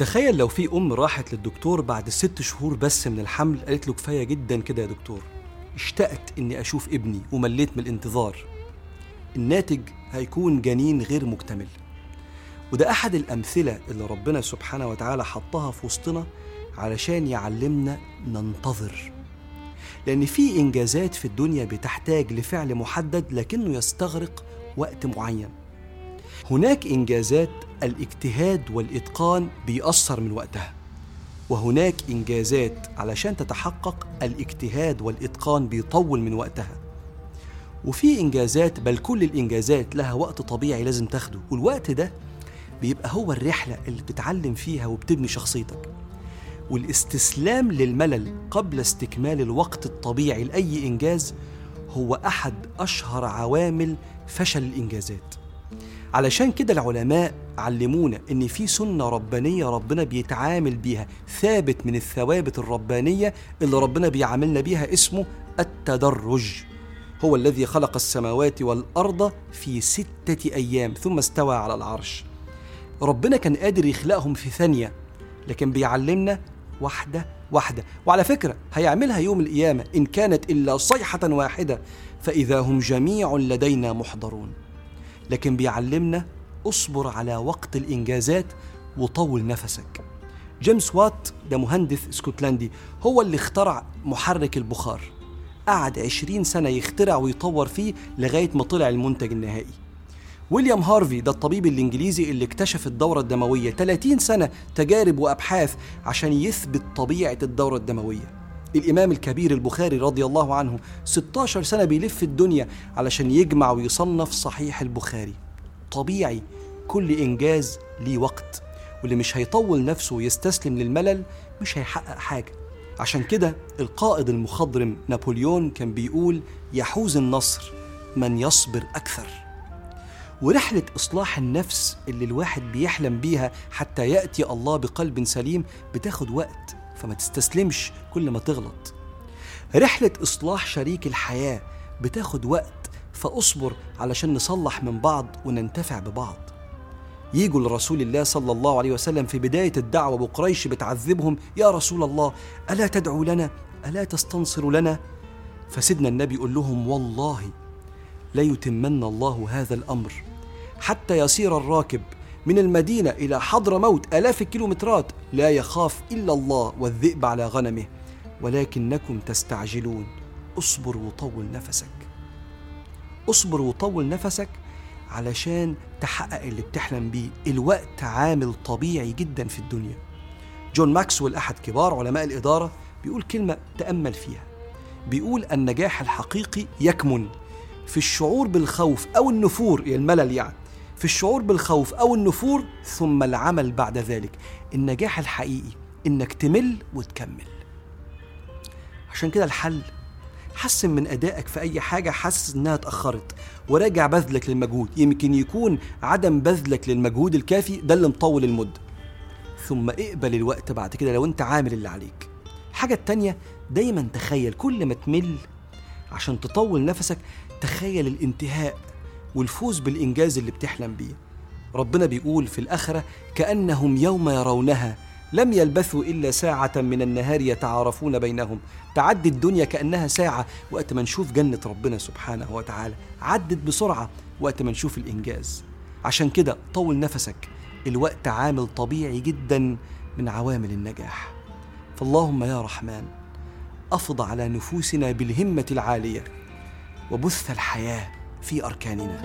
تخيل لو في أم راحت للدكتور بعد ست شهور بس من الحمل قالت له كفاية جدا كده يا دكتور. اشتقت إني أشوف ابني ومليت من الانتظار. الناتج هيكون جنين غير مكتمل. وده أحد الأمثلة اللي ربنا سبحانه وتعالى حطها في وسطنا علشان يعلمنا ننتظر. لأن في إنجازات في الدنيا بتحتاج لفعل محدد لكنه يستغرق وقت معين. هناك إنجازات الاجتهاد والإتقان بيأثر من وقتها وهناك إنجازات علشان تتحقق الاجتهاد والإتقان بيطول من وقتها. وفي إنجازات بل كل الإنجازات لها وقت طبيعي لازم تاخده والوقت ده بيبقى هو الرحلة اللي بتتعلم فيها وبتبني شخصيتك. والاستسلام للملل قبل استكمال الوقت الطبيعي لأي إنجاز هو أحد أشهر عوامل فشل الإنجازات. علشان كده العلماء علمونا إن في سنة ربانية ربنا بيتعامل بيها ثابت من الثوابت الربانية اللي ربنا بيعاملنا بيها اسمه التدرج. هو الذي خلق السماوات والأرض في ستة أيام ثم استوى على العرش. ربنا كان قادر يخلقهم في ثانية لكن بيعلمنا واحدة واحدة. وعلى فكرة هيعملها يوم القيامة إن كانت إلا صيحة واحدة فإذا هم جميع لدينا محضرون. لكن بيعلمنا اصبر على وقت الإنجازات وطول نفسك. جيمس وات ده مهندس اسكتلندي هو اللي اخترع محرك البخار. قعد عشرين سنة يخترع ويطور فيه لغاية ما طلع المنتج النهائي. ويليام هارفي ده الطبيب الإنجليزي اللي اكتشف الدورة الدموية. 30 سنة تجارب وأبحاث عشان يثبت طبيعة الدورة الدموية. الإمام الكبير البخاري رضي الله عنه 16 سنة بيلف الدنيا علشان يجمع ويصنف صحيح البخاري. طبيعي كل إنجاز ليه وقت واللي مش هيطول نفسه ويستسلم للملل مش هيحقق حاجة. عشان كده القائد المخضرم نابليون كان بيقول يحوز النصر من يصبر أكثر. ورحلة إصلاح النفس اللي الواحد بيحلم بيها حتى يأتي الله بقلب سليم بتاخد وقت. فما تستسلمش كل ما تغلط. رحلة إصلاح شريك الحياة بتاخد وقت فاصبر علشان نصلح من بعض وننتفع ببعض. يجوا لرسول الله صلى الله عليه وسلم في بداية الدعوة وقريش بتعذبهم يا رسول الله ألا تدعو لنا؟ ألا تستنصر لنا؟ فسيدنا النبي يقول لهم والله ليتمن الله هذا الأمر. حتى يصير الراكب من المدينة إلى حضر موت آلاف الكيلومترات لا يخاف إلا الله والذئب على غنمه. ولكنكم تستعجلون. اصبر وطول نفسك. اصبر وطول نفسك علشان تحقق اللي بتحلم بيه. الوقت عامل طبيعي جدا في الدنيا. جون ماكسويل أحد كبار علماء الإدارة بيقول كلمة تأمل فيها. بيقول النجاح الحقيقي يكمن في الشعور بالخوف أو النفور الملل يعني. في الشعور بالخوف أو النفور ثم العمل بعد ذلك. النجاح الحقيقي إنك تمل وتكمل. عشان كده الحل حسن من أدائك في أي حاجة حاسس إنها اتأخرت وراجع بذلك للمجهود. يمكن يكون عدم بذلك للمجهود الكافي ده اللي مطول المدة. ثم اقبل الوقت بعد كده لو أنت عامل اللي عليك. الحاجة التانية دايما تخيل كل ما تمل عشان تطول نفسك تخيل الانتهاء. والفوز بالإنجاز اللي بتحلم بيه. ربنا بيقول في الآخرة كأنهم يوم يرونها لم يلبثوا إلا ساعة من النهار يتعارفون بينهم. تعدي الدنيا كأنها ساعة وقت ما نشوف جنة ربنا سبحانه وتعالى. عدت بسرعة وقت ما نشوف الإنجاز. عشان كده طول نفسك. الوقت عامل طبيعي جدا من عوامل النجاح. فاللهم يا رحمن أفض على نفوسنا بالهمة العالية وبث الحياة. في أركاننا.